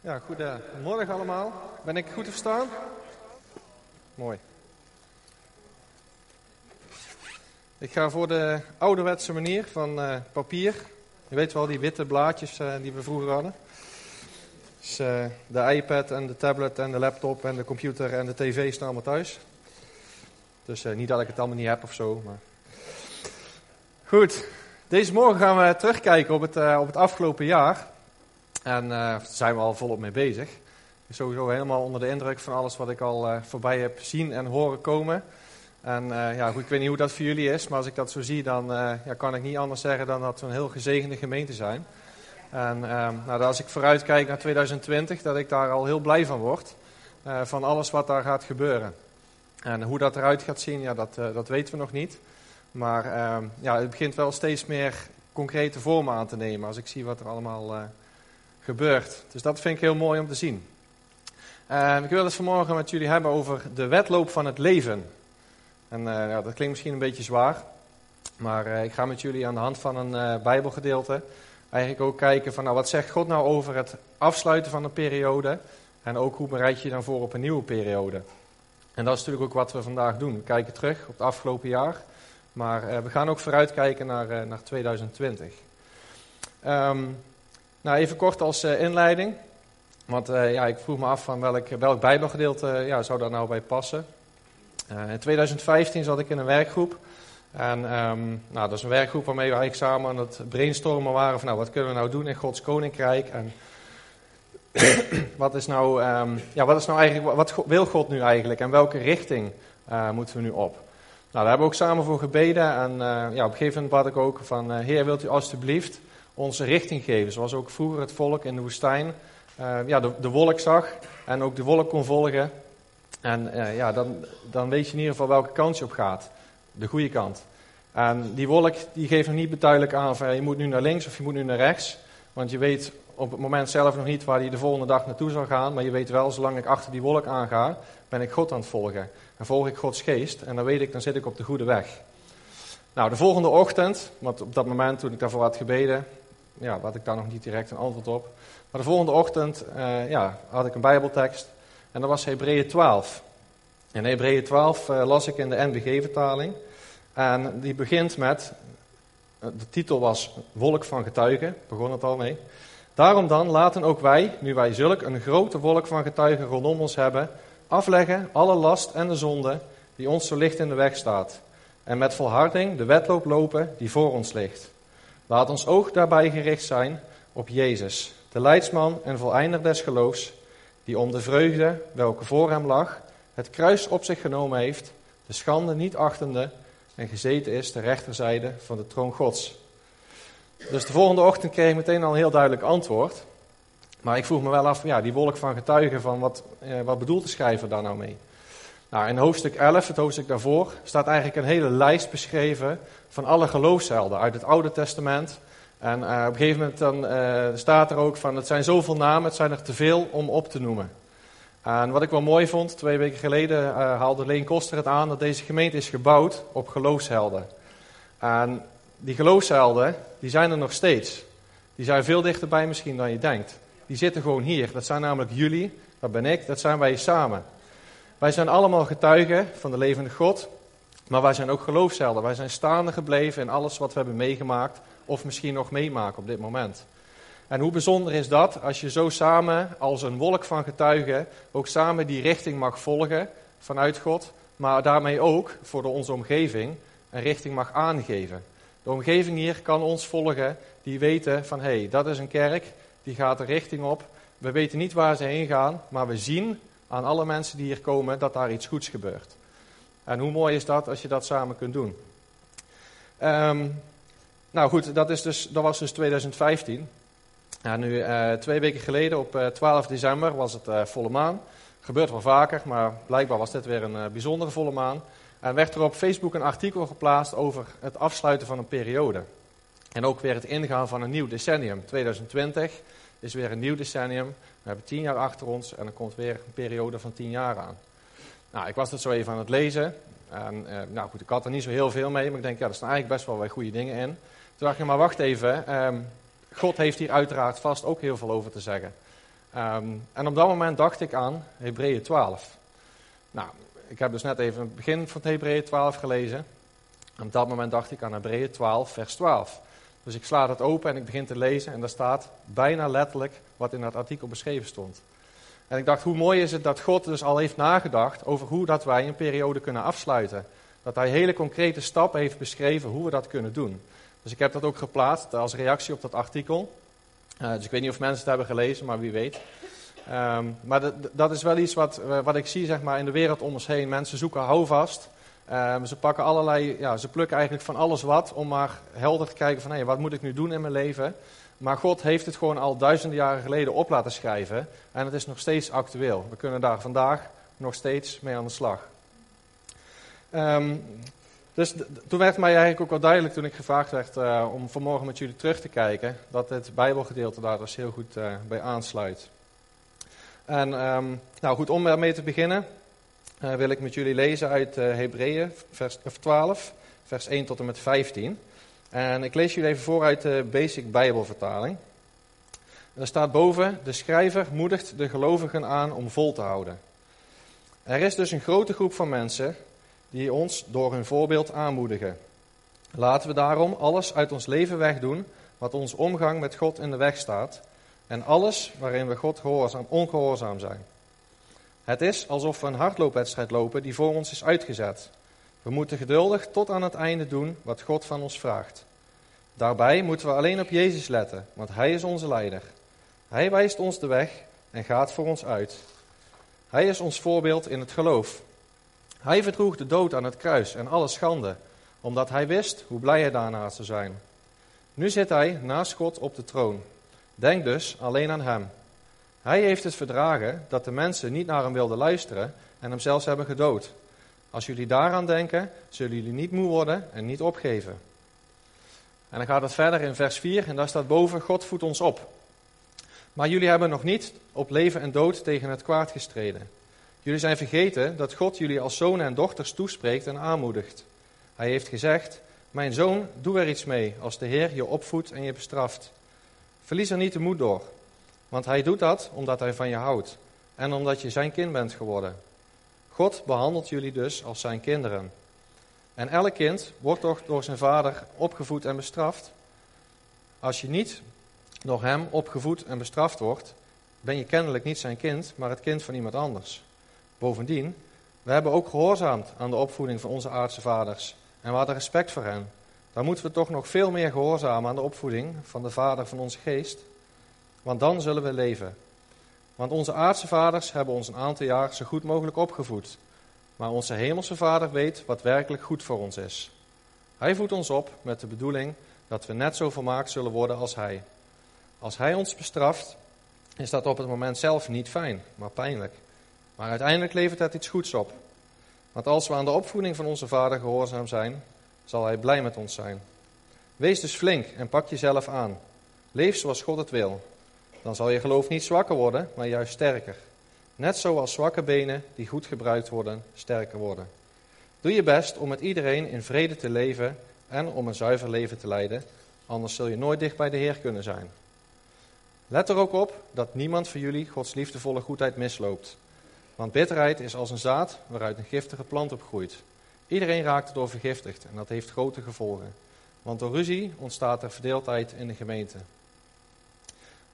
Ja, goedemorgen allemaal. Ben ik goed te verstaan? Mooi. Ik ga voor de ouderwetse manier van uh, papier. Je weet wel, die witte blaadjes uh, die we vroeger hadden. Dus uh, de iPad en de tablet en de laptop en de computer en de tv staan allemaal thuis. Dus niet dat ik het allemaal niet heb of zo. Maar... Goed, deze morgen gaan we terugkijken op het, op het afgelopen jaar. En uh, daar zijn we al volop mee bezig. Sowieso helemaal onder de indruk van alles wat ik al uh, voorbij heb zien en horen komen. En uh, ja, goed, ik weet niet hoe dat voor jullie is, maar als ik dat zo zie, dan ja, kan ik niet anders zeggen dan dat we een heel gezegende gemeente zijn. En nou, als ik vooruit kijk naar 2020, dat ik daar al heel blij van word. van alles wat daar gaat gebeuren. En hoe dat eruit gaat zien, ja, dat, dat weten we nog niet. Maar ja, het begint wel steeds meer concrete vormen aan te nemen als ik zie wat er allemaal gebeurt. Dus dat vind ik heel mooi om te zien. Uh, ik wil het vanmorgen met jullie hebben over de wedloop van het leven. En ja, dat klinkt misschien een beetje zwaar. Maar uh, ik ga met jullie aan de hand van een Bijbelgedeelte eigenlijk ook kijken van nou, wat zegt God nou over het afsluiten van een periode. En ook hoe bereid je je dan voor op een nieuwe periode. En dat is natuurlijk ook wat we vandaag doen. We kijken terug op het afgelopen jaar. Maar we gaan ook vooruitkijken naar, naar 2020. Um, nou, even kort als uh, inleiding. Want uh, ja, ik vroeg me af van welk, welk bijbelgedeelte ja, zou daar nou bij passen. in 2015 zat ik in een werkgroep. En um, nou, dat is een werkgroep waarmee we samen aan het brainstormen waren van nou, wat kunnen we nou doen in Gods Koninkrijk. En wat, is nou, um, ja, wat is nou eigenlijk, wat wil God nu eigenlijk en welke richting moeten we nu op? Nou, daar hebben we ook samen voor gebeden. En ja, op een gegeven moment bad ik ook van, Heer, wilt u alstublieft onze richting geven. Zoals ook vroeger het volk in de woestijn uh, ja, de, de, wolk zag en ook de wolk kon volgen. En uh, ja, dan, dan weet je in ieder geval welke kant je op gaat. De goede kant. En die wolk die geeft nog niet duidelijk aan van je moet nu naar links of je moet nu naar rechts. Want je weet op het moment zelf nog niet waar hij de volgende dag naartoe zal gaan. Maar je weet wel, zolang ik achter die wolk aanga, ben ik God aan het volgen. En volg ik Gods geest. En dan weet ik, dan zit ik op de goede weg. Nou, de volgende ochtend, want op dat moment toen ik daarvoor had gebeden, ja, had ik daar nog niet direct een antwoord op. Maar de volgende ochtend uh, ja, had ik een Bijbeltekst en dat was Hebreeën 12. In Hebreeën 12 uh, las ik in de NBG-vertaling. En die begint met, uh, de titel was Wolk van getuigen, begon het al mee. Daarom dan laten ook wij, nu wij zulk een grote wolk van getuigen rondom ons hebben, afleggen alle last en de zonde die ons zo licht in de weg staat. En met volharding de wedloop lopen die voor ons ligt. Laat ons oog daarbij gericht zijn op Jezus, de leidsman en voleinder des geloofs, die om de vreugde welke voor hem lag, het kruis op zich genomen heeft, de schande niet achtende en gezeten is ter rechterzijde van de troon Gods. Dus de volgende ochtend kreeg ik meteen al een heel duidelijk antwoord. Maar ik vroeg me wel af, ja, die wolk van getuigen, van wat, eh, wat bedoelt de schrijver daar nou mee? Nou, in hoofdstuk 11, het hoofdstuk daarvoor, staat eigenlijk een hele lijst beschreven van alle geloofshelden uit het Oude Testament. En uh, op een gegeven moment dan, uh, staat er ook van, het zijn zoveel namen, het zijn er te veel om op te noemen. En wat ik wel mooi vond, twee weken geleden uh, haalde Leen Koster het aan dat deze gemeente is gebouwd op geloofshelden. En die geloofshelden, die zijn er nog steeds. Die zijn veel dichterbij misschien dan je denkt. Die zitten gewoon hier. Dat zijn namelijk jullie, dat ben ik, dat zijn wij samen. Wij zijn allemaal getuigen van de levende God, maar wij zijn ook geloofshelden. Wij zijn staande gebleven in alles wat we hebben meegemaakt, of misschien nog meemaken op dit moment. En hoe bijzonder is dat als je zo samen als een wolk van getuigen ook samen die richting mag volgen vanuit God, maar daarmee ook voor onze omgeving een richting mag aangeven. De omgeving hier kan ons volgen, die weten van hé, hey, dat is een kerk, die gaat de richting op. We weten niet waar ze heen gaan, maar we zien aan alle mensen die hier komen dat daar iets goeds gebeurt. En hoe mooi is dat als je dat samen kunt doen? Um, nou goed, dat, is dus, dat was dus 2015. En nu, uh, twee weken geleden, op uh, eh, 12 december, was het uh, volle maan. Gebeurt wel vaker, maar blijkbaar was dit weer een bijzondere volle maan. En werd er op Facebook een artikel geplaatst over het afsluiten van een periode. En ook weer het ingaan van een nieuw decennium. 2020 is weer een nieuw decennium. We hebben tien jaar achter ons en er komt weer een periode van tien jaar aan. Nou, ik was het zo even aan het lezen. En, eh, nou goed, ik had er niet zo heel veel mee, maar ik denk, ja, er staan eigenlijk best wel wat goede dingen in. Toen dacht ik, maar wacht even, eh, God heeft hier uiteraard vast ook heel veel over te zeggen. Ehm, en op dat moment dacht ik aan Hebreeën 12. Nou, ik heb dus net even het begin van Hebreeën 12 gelezen. En op dat moment dacht ik aan Hebreeën 12, vers 12. Dus ik sla dat open en ik begin te lezen en daar staat bijna letterlijk wat in dat artikel beschreven stond. En ik dacht, hoe mooi is het dat God dus al heeft nagedacht over hoe dat wij een periode kunnen afsluiten. Dat hij hele concrete stappen heeft beschreven hoe we dat kunnen doen. Dus ik heb dat ook geplaatst als reactie op dat artikel. Uh, dus ik weet niet of mensen het hebben gelezen, maar wie weet. Um, maar dat is wel iets wat, eh, wat ik zie zeg maar, in de wereld om ons heen. Mensen zoeken houvast. Um, ze pakken allerlei, ja, ze plukken eigenlijk van alles wat om maar helder te kijken van hey, wat moet ik nu doen in mijn leven. Maar God heeft het gewoon al duizenden jaren geleden op laten schrijven en het is nog steeds actueel. We kunnen daar vandaag nog steeds mee aan de slag. Um, dus toen werd mij eigenlijk ook wel duidelijk toen ik gevraagd werd uh, om vanmorgen met jullie terug te kijken, dat het Bijbelgedeelte daar dus heel goed uh, bij aansluit. En um, nou goed, om ermee te beginnen uh, wil ik met jullie lezen uit Hebreeën vers 12, vers 1 tot en met 15. En ik lees jullie even voor uit de Basic Bijbelvertaling. er staat boven, de schrijver moedigt de gelovigen aan om vol te houden. Er is dus een grote groep van mensen die ons door hun voorbeeld aanmoedigen. Laten we daarom alles uit ons leven wegdoen wat ons omgang met God in de weg staat en alles waarin we God gehoorzaam, ongehoorzaam zijn. Het is alsof we een hardloopwedstrijd lopen die voor ons is uitgezet. We moeten geduldig tot aan het einde doen wat God van ons vraagt. Daarbij moeten we alleen op Jezus letten, want Hij is onze leider. Hij wijst ons de weg en gaat voor ons uit. Hij is ons voorbeeld in het geloof. Hij verdroeg de dood aan het kruis en alle schande, omdat hij wist hoe blij hij daarna zou zijn. Nu zit hij naast God op de troon. Denk dus alleen aan hem. Hij heeft het verdragen dat de mensen niet naar hem wilden luisteren en hem zelfs hebben gedood. Als jullie daaraan denken, zullen jullie niet moe worden en niet opgeven. En dan gaat het verder in vers 4 en daar staat boven: God voedt ons op. Maar jullie hebben nog niet op leven en dood tegen het kwaad gestreden. Jullie zijn vergeten dat God jullie als zonen en dochters toespreekt en aanmoedigt. Hij heeft gezegd: Mijn zoon, doe er iets mee als de Heer je opvoedt en je bestraft. Verlies er niet de moed door, want hij doet dat omdat hij van je houdt en omdat je zijn kind bent geworden. God behandelt jullie dus als zijn kinderen. En elk kind wordt toch door zijn vader opgevoed en bestraft. Als je niet door hem opgevoed en bestraft wordt, ben je kennelijk niet zijn kind, maar het kind van iemand anders. Bovendien, we hebben ook gehoorzaamd aan de opvoeding van onze aardse vaders en we hadden respect voor hen. Dan moeten we toch nog veel meer gehoorzamen aan de opvoeding van de vader van onze geest, want dan zullen we leven. Want onze aardse vaders hebben ons een aantal jaar zo goed mogelijk opgevoed. Maar onze hemelse vader weet wat werkelijk goed voor ons is. Hij voedt ons op met de bedoeling dat we net zo vermaakt zullen worden als hij. Als hij ons bestraft, is dat op het moment zelf niet fijn, maar pijnlijk. Maar uiteindelijk levert het iets goeds op. Want als we aan de opvoeding van onze vader gehoorzaam zijn, zal hij blij met ons zijn. Wees dus flink en pak jezelf aan. Leef zoals God het wil. Dan zal je geloof niet zwakker worden, maar juist sterker. Net zoals zwakke benen die goed gebruikt worden, sterker worden. Doe je best om met iedereen in vrede te leven en om een zuiver leven te leiden, anders zul je nooit dicht bij de Heer kunnen zijn. Let er ook op dat niemand van jullie Gods liefdevolle goedheid misloopt. Want bitterheid is als een zaad waaruit een giftige plant opgroeit. Iedereen raakt erdoor vergiftigd en dat heeft grote gevolgen. Want door ruzie ontstaat er verdeeldheid in de gemeente.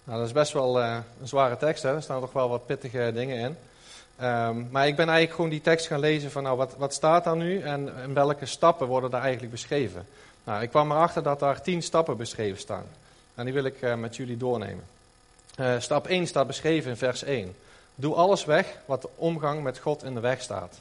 Nou, dat is best wel uh, een zware tekst, hè? er staan toch wel wat pittige dingen in. Um, maar ik ben eigenlijk gewoon die tekst gaan lezen van, nou, wat, wat staat daar nu en, en welke stappen worden daar eigenlijk beschreven. Nou, ik kwam erachter dat daar tien stappen beschreven staan. En die wil ik uh, met jullie doornemen. Uh, stap 1 staat beschreven in vers 1. Doe alles weg wat de omgang met God in de weg staat.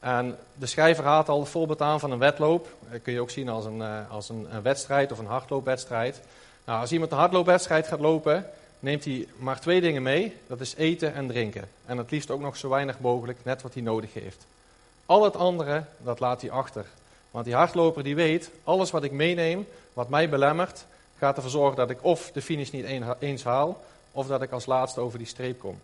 En de schrijver haalt al het voorbeeld aan van een wedloop. Dat kun je ook zien als een, als een, een wedstrijd of een hardloopwedstrijd. Nou, als iemand een hardloopwedstrijd gaat lopen, neemt hij maar twee dingen mee. Dat is eten en drinken. En het liefst ook nog zo weinig mogelijk, net wat hij nodig heeft. Al het andere, dat laat hij achter. Want die hardloper die weet, alles wat ik meeneem, wat mij belemmert, gaat ervoor zorgen dat ik of de finish niet eens haal, of dat ik als laatste over die streep kom.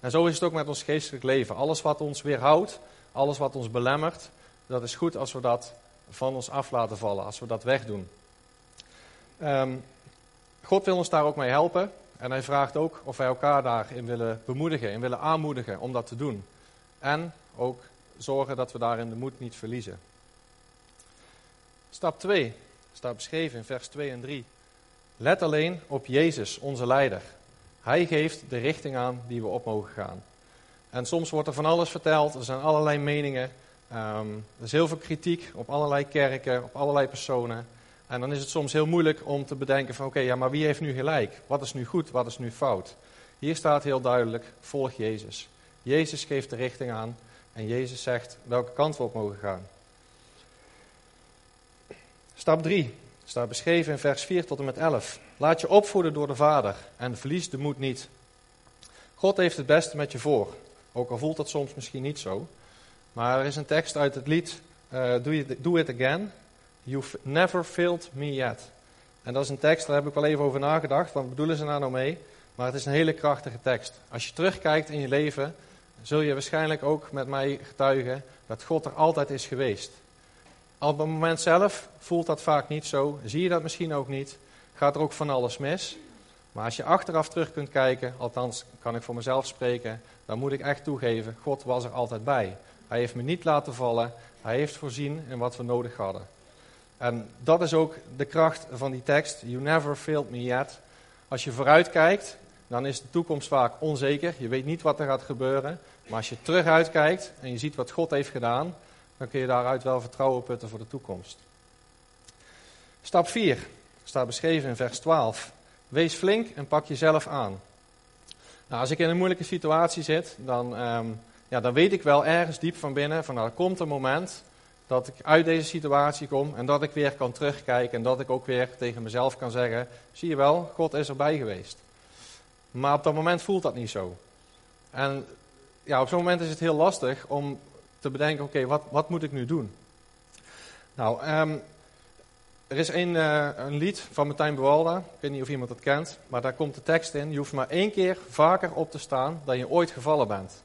En zo is het ook met ons geestelijk leven. Alles wat ons weerhoudt, alles wat ons belemmert, dat is goed als we dat van ons af laten vallen, als we dat wegdoen. Um, God wil ons daar ook mee helpen. En hij vraagt ook of wij elkaar daarin willen bemoedigen, in willen aanmoedigen om dat te doen. En ook zorgen dat we daarin de moed niet verliezen. Stap 2 staat beschreven in vers 2 en 3. Let alleen op Jezus, onze leider. Hij geeft de richting aan die we op mogen gaan. En soms wordt er van alles verteld, er zijn allerlei meningen, um, er is heel veel kritiek op allerlei kerken, op allerlei personen. En dan is het soms heel moeilijk om te bedenken van oké, ja, maar wie heeft nu gelijk? Wat is nu goed, wat is nu fout? Hier staat heel duidelijk, volg Jezus. Jezus geeft de richting aan en Jezus zegt welke kant we op mogen gaan. Stap 3 staat beschreven in vers 4 tot en met 11. Laat je opvoeden door de Vader en verlies de moed niet. God heeft het beste met je voor, ook al voelt dat soms misschien niet zo. Maar er is een tekst uit het lied uh, it, do It Again. You've never failed me yet. En dat is een tekst, daar heb ik wel even over nagedacht. Wat bedoelen ze daar nou mee? Maar het is een hele krachtige tekst. Als je terugkijkt in je leven, zul je waarschijnlijk ook met mij getuigen dat God er altijd is geweest. Op het moment zelf voelt dat vaak niet zo, zie je dat misschien ook niet, gaat er ook van alles mis. Maar als je achteraf terug kunt kijken, althans kan ik voor mezelf spreken, dan moet ik echt toegeven, God was er altijd bij. Hij heeft me niet laten vallen, hij heeft voorzien in wat we nodig hadden. En dat is ook de kracht van die tekst, you never failed me yet. Als je vooruit kijkt, dan is de toekomst vaak onzeker, je weet niet wat er gaat gebeuren. Maar als je teruguit kijkt en je ziet wat God heeft gedaan, dan kun je daaruit wel vertrouwen putten voor de toekomst. Stap 4 staat beschreven in vers 12. Wees flink en pak jezelf aan. Nou, als ik in een moeilijke situatie zit, dan, um, ja, dan weet ik wel ergens diep van binnen van nou, er komt een moment dat ik uit deze situatie kom en dat ik weer kan terugkijken en dat ik ook weer tegen mezelf kan zeggen, zie je wel, God is erbij geweest. Maar op dat moment voelt dat niet zo. En ja, op zo'n moment is het heel lastig om te bedenken, oké, wat, wat moet ik nu doen? Nou, um, er is een, uh, een lied van Martijn Bewalda, ik weet niet of iemand dat kent, maar daar komt de tekst in, je hoeft maar één keer vaker op te staan dan je ooit gevallen bent.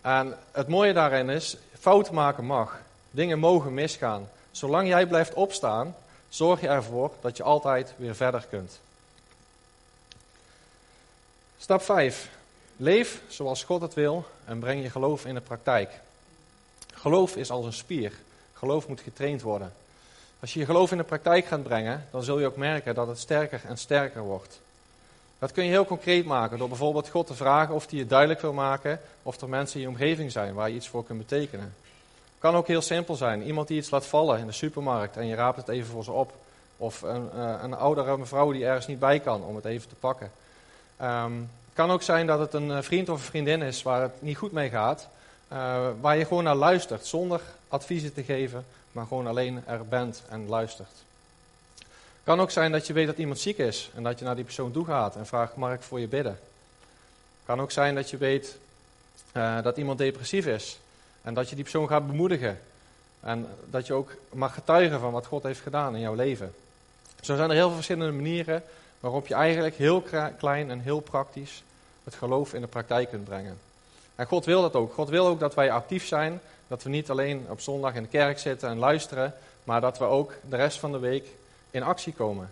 En het mooie daarin is, fout maken mag, dingen mogen misgaan. Zolang jij blijft opstaan, zorg je ervoor dat je altijd weer verder kunt. Stap 5. Leef zoals God het wil en breng je geloof in de praktijk. Geloof is als een spier. Geloof moet getraind worden. Als je je geloof in de praktijk gaat brengen, dan zul je ook merken dat het sterker en sterker wordt. Dat kun je heel concreet maken door bijvoorbeeld God te vragen of hij je duidelijk wil maken of er mensen in je omgeving zijn waar je iets voor kunt betekenen. Kan ook heel simpel zijn. Iemand die iets laat vallen in de supermarkt en je raapt het even voor ze op. Of een, uh, een oudere mevrouw die ergens niet bij kan om het even te pakken. Um, kan ook zijn dat het een eh, vriend of een vriendin is waar het niet goed mee gaat. Uh, waar je gewoon naar luistert zonder adviezen te geven, maar gewoon alleen er bent en luistert. Kan ook zijn dat je weet dat iemand ziek is en dat je naar die persoon toe gaat en vraagt: Mag ik voor je bidden? Kan ook zijn dat je weet dat iemand depressief is en dat je die persoon gaat bemoedigen. En dat je ook mag getuigen van wat God heeft gedaan in jouw leven. Zo zijn er heel veel verschillende manieren waarop je eigenlijk heel klein en heel praktisch het geloof in de praktijk kunt brengen. En God wil dat ook. God wil ook dat wij actief zijn. Dat we niet alleen op zondag in de kerk zitten en luisteren, maar dat we ook de rest van de week in actie komen.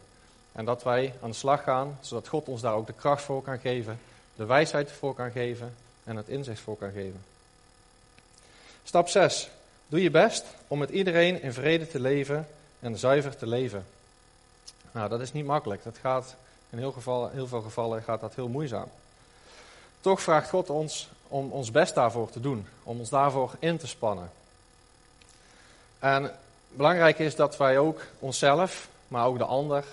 En dat wij aan de slag gaan, zodat God ons daar ook de kracht voor kan geven, de wijsheid voor kan geven en het inzicht voor kan geven. Stap 6. Doe je best om met iedereen in vrede te leven en zuiver te leven. Nou, dat is niet makkelijk. Dat gaat in heel, heel veel gevallen gaat dat heel moeizaam. Toch vraagt God ons om ons best daarvoor te doen, om ons daarvoor in te spannen. En belangrijk is dat wij ook onszelf, maar ook de ander,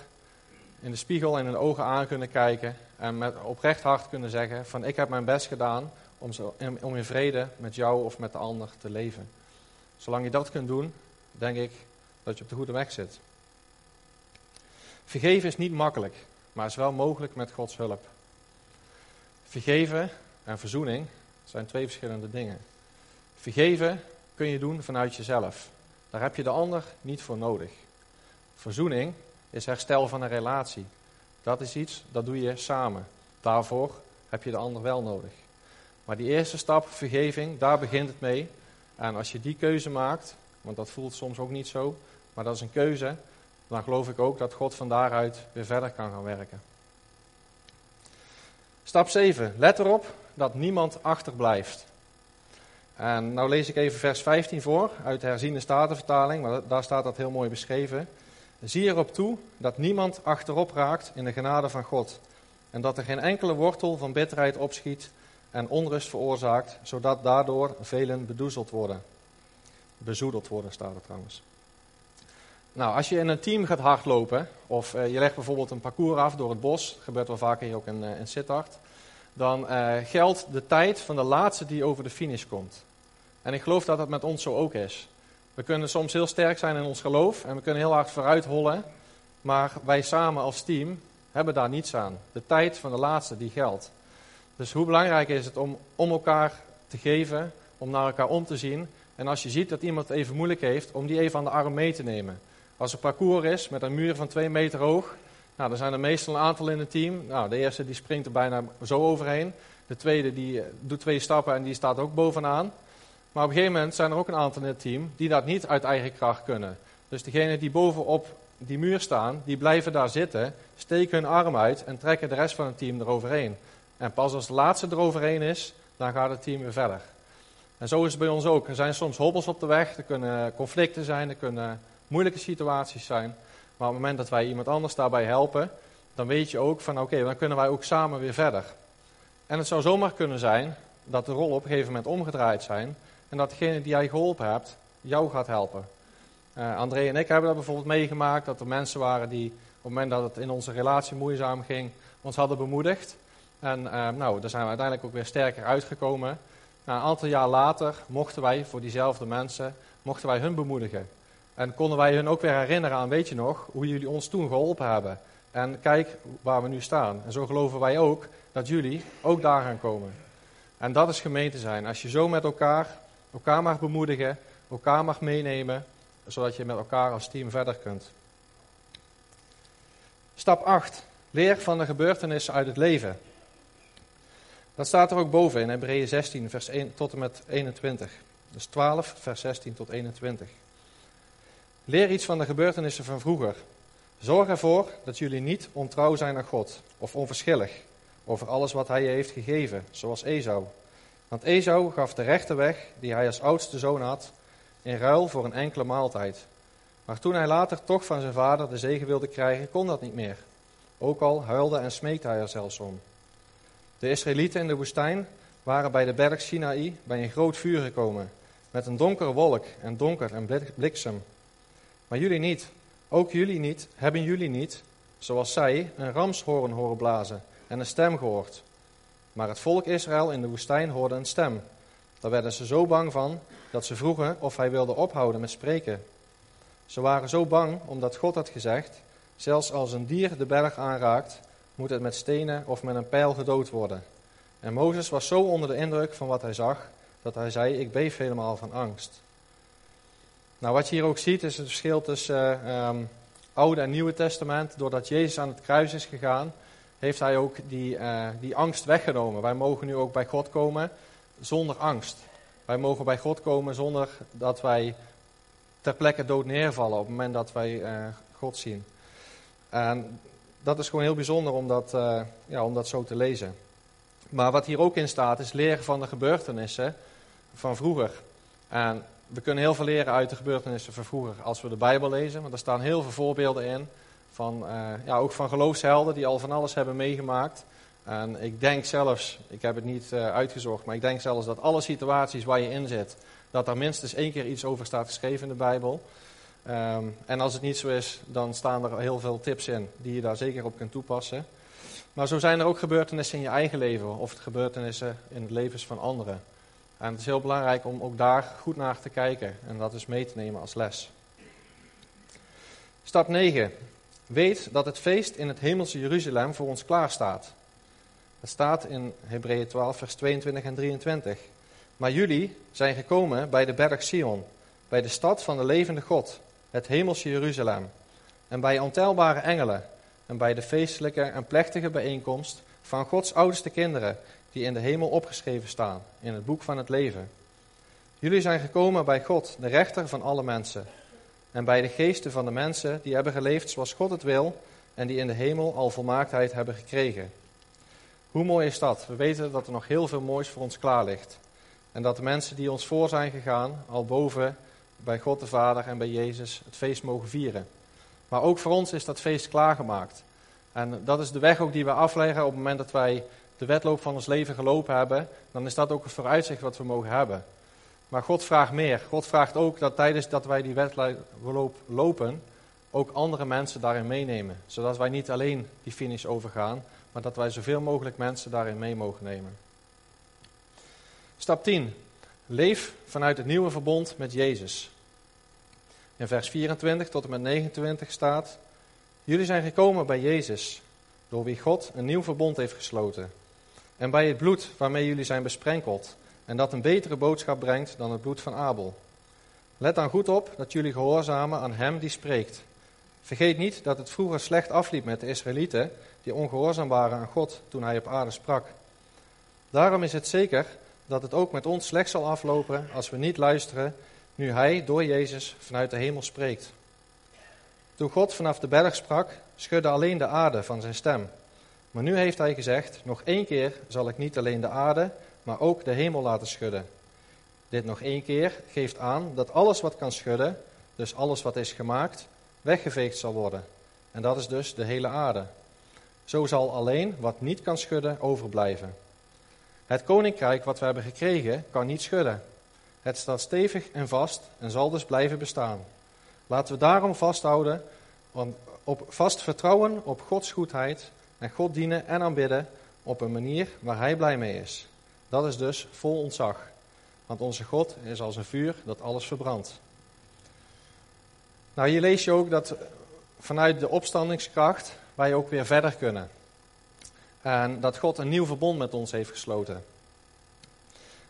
in de spiegel en in de ogen aan kunnen kijken en met oprecht hart kunnen zeggen van ik heb mijn best gedaan om, zo, in vrede met jou of met de ander te leven. Zolang je dat kunt doen, denk ik dat je op de goede weg zit. Vergeven is niet makkelijk, maar is wel mogelijk met Gods hulp. Vergeven en verzoening zijn twee verschillende dingen. Vergeven kun je doen vanuit jezelf. Daar heb je de ander niet voor nodig. Verzoening is herstel van een relatie. Dat is iets, dat doe je samen. Daarvoor heb je de ander wel nodig. Maar die eerste stap, vergeving, daar begint het mee. En als je die keuze maakt, want dat voelt soms ook niet zo, maar dat is een keuze, dan geloof ik ook dat God van daaruit weer verder kan gaan werken. Stap 7. Let erop dat niemand achterblijft. En nou lees ik even vers 15 voor uit de herziende statenvertaling, maar daar staat dat heel mooi beschreven. Zie erop toe dat niemand achterop raakt in de genade van God. En dat er geen enkele wortel van bitterheid opschiet en onrust veroorzaakt, zodat daardoor velen bedoezeld worden. Bezoedeld worden staat er trouwens. Nou, als je in een team gaat hardlopen, of uh, je legt bijvoorbeeld een parcours af door het bos, gebeurt wel vaker hier ook in, uh, in Sittard, dan uh, geldt de tijd van de laatste die over de finish komt. En ik geloof dat dat met ons zo ook is. We kunnen soms heel sterk zijn in ons geloof en we kunnen heel hard vooruit hollen, maar wij samen als team hebben daar niets aan. De tijd van de laatste die geldt. Dus hoe belangrijk is het om, om elkaar te geven, om naar elkaar om te zien. En als je ziet dat iemand het even moeilijk heeft, om die even aan de arm mee te nemen. Als er parcours is met een muur van twee meter hoog, nou, dan zijn er meestal een aantal in het team. Nou, de eerste die springt er bijna zo overheen. De tweede die eh, doet twee stappen en die staat ook bovenaan. Maar op een gegeven moment zijn er ook een aantal in het team die dat niet uit eigen kracht kunnen. Dus degenen die bovenop die muur staan, die blijven daar zitten, steken hun arm uit en trekken de rest van het team eroverheen. En pas als de laatste eroverheen is, dan gaat het team weer verder. En zo is het bij ons ook. Er zijn soms hobbels op de weg, er kunnen conflicten zijn, er kunnen moeilijke situaties zijn. Maar op het moment dat wij iemand anders daarbij helpen, dan weet je ook van oké, dan kunnen wij ook samen weer verder. En het zou zomaar kunnen zijn dat de rollen op een gegeven moment omgedraaid zijn en dat degene die jij geholpen hebt, jou gaat helpen. Uh, André en ik hebben dat bijvoorbeeld meegemaakt, dat er mensen waren die op het moment dat het in onze relatie moeizaam ging, ons hadden bemoedigd. En uh, nou, daar zijn we uiteindelijk ook weer sterker uitgekomen. Een aantal jaar later mochten wij voor diezelfde mensen, mochten wij hun bemoedigen. En konden wij hun ook weer herinneren aan, weet je nog, hoe jullie ons toen geholpen hebben. En kijk waar we nu staan. En zo geloven wij ook dat jullie ook daar gaan komen. En dat is gemeente zijn. Als je zo met elkaar, elkaar mag bemoedigen, elkaar mag meenemen, zodat je met elkaar als team verder kunt. Stap 8. Leer van de gebeurtenissen uit het leven. Dat staat er ook boven in Hebreeën 16, vers 1 tot en met 21. Dus 12, vers 16 tot 21. Leer iets van de gebeurtenissen van vroeger. Zorg ervoor dat jullie niet ontrouw zijn aan God of onverschillig over alles wat hij je heeft gegeven, zoals Esau. Want Esau gaf de rechte weg die hij als oudste zoon had, in ruil voor een enkele maaltijd. Maar toen hij later toch van zijn vader de zegen wilde krijgen, kon dat niet meer. Ook al huilde en smeekte hij er zelfs om. De Israëlieten in de woestijn waren bij de berg Sinaï bij een groot vuur gekomen, met een donkere wolk en donker en bliksem. Maar jullie niet, ook jullie niet, hebben jullie niet, zoals zij, een ramshoorn horen blazen en een stem gehoord. Maar het volk Israël in de woestijn hoorde een stem. Daar werden ze zo bang van dat ze vroegen of hij wilde ophouden met spreken. Ze waren zo bang omdat God had gezegd: zelfs als een dier de berg aanraakt, moet het met stenen of met een pijl gedood worden. En Mozes was zo onder de indruk van wat hij zag, dat hij zei: Ik beef helemaal van angst. Nou, wat je hier ook ziet is het verschil tussen uh, Oude en Nieuwe Testament. Doordat Jezus aan het kruis is gegaan, heeft hij ook die, uh, die angst weggenomen. Wij mogen nu ook bij God komen zonder angst. Wij mogen bij God komen zonder dat wij ter plekke dood neervallen op het moment dat wij uh, God zien. En dat is gewoon heel bijzonder om dat, uh, ja, om dat zo te lezen. Maar wat hier ook in staat is leren van de gebeurtenissen van vroeger. En we kunnen heel veel leren uit de gebeurtenissen van vroeger als we de Bijbel lezen. Want er staan heel veel voorbeelden in. Van, uh, ja, ook van geloofshelden die al van alles hebben meegemaakt. En ik denk zelfs, ik heb het niet uh, uitgezocht, maar ik denk zelfs dat alle situaties waar je in zit, dat daar minstens één keer iets over staat geschreven in de Bijbel. Um, en als het niet zo is, dan staan er heel veel tips in die je daar zeker op kunt toepassen. Maar zo zijn er ook gebeurtenissen in je eigen leven of gebeurtenissen in het leven van anderen. En het is heel belangrijk om ook daar goed naar te kijken en dat dus mee te nemen als les. Stap 9. Weet dat het feest in het hemelse Jeruzalem voor ons klaar staat. Het staat in Hebreeën 12, vers 22 en 23. Maar jullie zijn gekomen bij de berg Sion, bij de stad van de levende God, het hemelse Jeruzalem, en bij ontelbare engelen, en bij de feestelijke en plechtige bijeenkomst van Gods oudste kinderen, die in de hemel opgeschreven staan, in het boek van het leven. Jullie zijn gekomen bij God, de rechter van alle mensen, en bij de geesten van de mensen die hebben geleefd zoals God het wil en die in de hemel al volmaaktheid hebben gekregen. Hoe mooi is dat? We weten dat er nog heel veel moois voor ons klaar ligt. En dat de mensen die ons voor zijn gegaan, al boven bij God de Vader en bij Jezus, het feest mogen vieren. Maar ook voor ons is dat feest klaargemaakt. En dat is de weg ook die we afleggen op het moment dat wij de wedloop van ons leven gelopen hebben. Dan is dat ook het vooruitzicht wat we mogen hebben. Maar God vraagt meer. God vraagt ook dat tijdens dat wij die wedloop lopen, ook andere mensen daarin meenemen. Zodat wij niet alleen die finish overgaan, maar dat wij zoveel mogelijk mensen daarin mee mogen nemen. Stap 10. Leef vanuit het nieuwe verbond met Jezus. In vers 24 tot en met 29 staat: Jullie zijn gekomen bij Jezus, door wie God een nieuw verbond heeft gesloten. En bij het bloed waarmee jullie zijn besprenkeld, en dat een betere boodschap brengt dan het bloed van Abel. Let dan goed op dat jullie gehoorzamen aan hem die spreekt. Vergeet niet dat het vroeger slecht afliep met de Israëlieten, die ongehoorzaam waren aan God toen hij op aarde sprak. Daarom is het zeker dat het ook met ons slecht zal aflopen als we niet luisteren nu hij door Jezus vanuit de hemel spreekt. Toen God vanaf de berg sprak, schudde alleen de aarde van zijn stem. Maar nu heeft hij gezegd: Nog één keer zal ik niet alleen de aarde, maar ook de hemel laten schudden. Dit nog één keer geeft aan dat alles wat kan schudden, dus alles wat is gemaakt, weggeveegd zal worden. En dat is dus de hele aarde. Zo zal alleen wat niet kan schudden overblijven. Het koninkrijk wat we hebben gekregen kan niet schudden. Het staat stevig en vast en zal dus blijven bestaan. Laten we daarom vasthouden, op vast vertrouwen op Gods goedheid en God dienen en aanbidden op een manier waar Hij blij mee is. Dat is dus vol ontzag. Want onze God is als een vuur dat alles verbrandt. Nou, hier lees je ook dat vanuit de opstandingskracht wij ook weer verder kunnen. En dat God een nieuw verbond met ons heeft gesloten.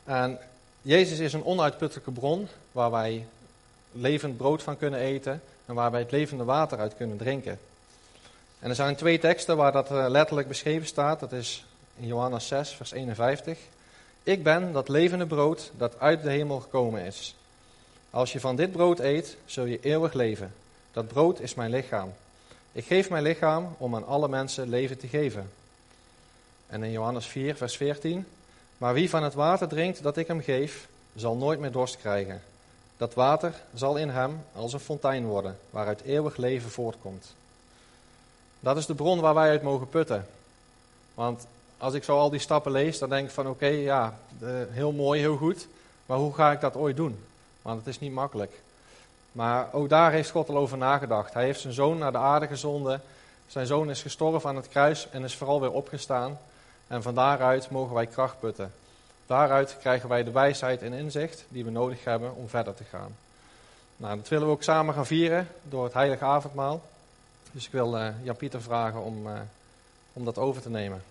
En Jezus is een onuitputtelijke bron waar wij levend brood van kunnen eten en waar wij het levende water uit kunnen drinken. En er zijn twee teksten waar dat eh, letterlijk beschreven staat. Dat is in Johannes 6, vers 51. Ik ben dat levende brood dat uit de hemel gekomen is. Als je van dit brood eet, zul je eeuwig leven. Dat brood is mijn lichaam. Ik geef mijn lichaam om aan alle mensen leven te geven. En in Johannes 4, vers 14. Maar wie van het water drinkt dat ik hem geef, zal nooit meer dorst krijgen. Dat water zal in hem als een fontein worden, waaruit eeuwig leven voortkomt. Dat is de bron waar wij uit mogen putten. Want als ik zo al die stappen lees, dan denk ik van oké, ja, heel mooi, heel goed. Maar hoe ga ik dat ooit doen? Want het is niet makkelijk. Maar ook daar heeft God al over nagedacht. Hij heeft zijn zoon naar de aarde gezonden. Zijn zoon is gestorven aan het kruis en is vooral weer opgestaan. En van daaruit mogen wij kracht putten. Daaruit krijgen wij de wijsheid en inzicht die we nodig hebben om verder te gaan. Nou, dat willen we ook samen gaan vieren door het heilige avondmaal. Dus ik wil uh, Jan-Pieter vragen om, uh, om dat over te nemen.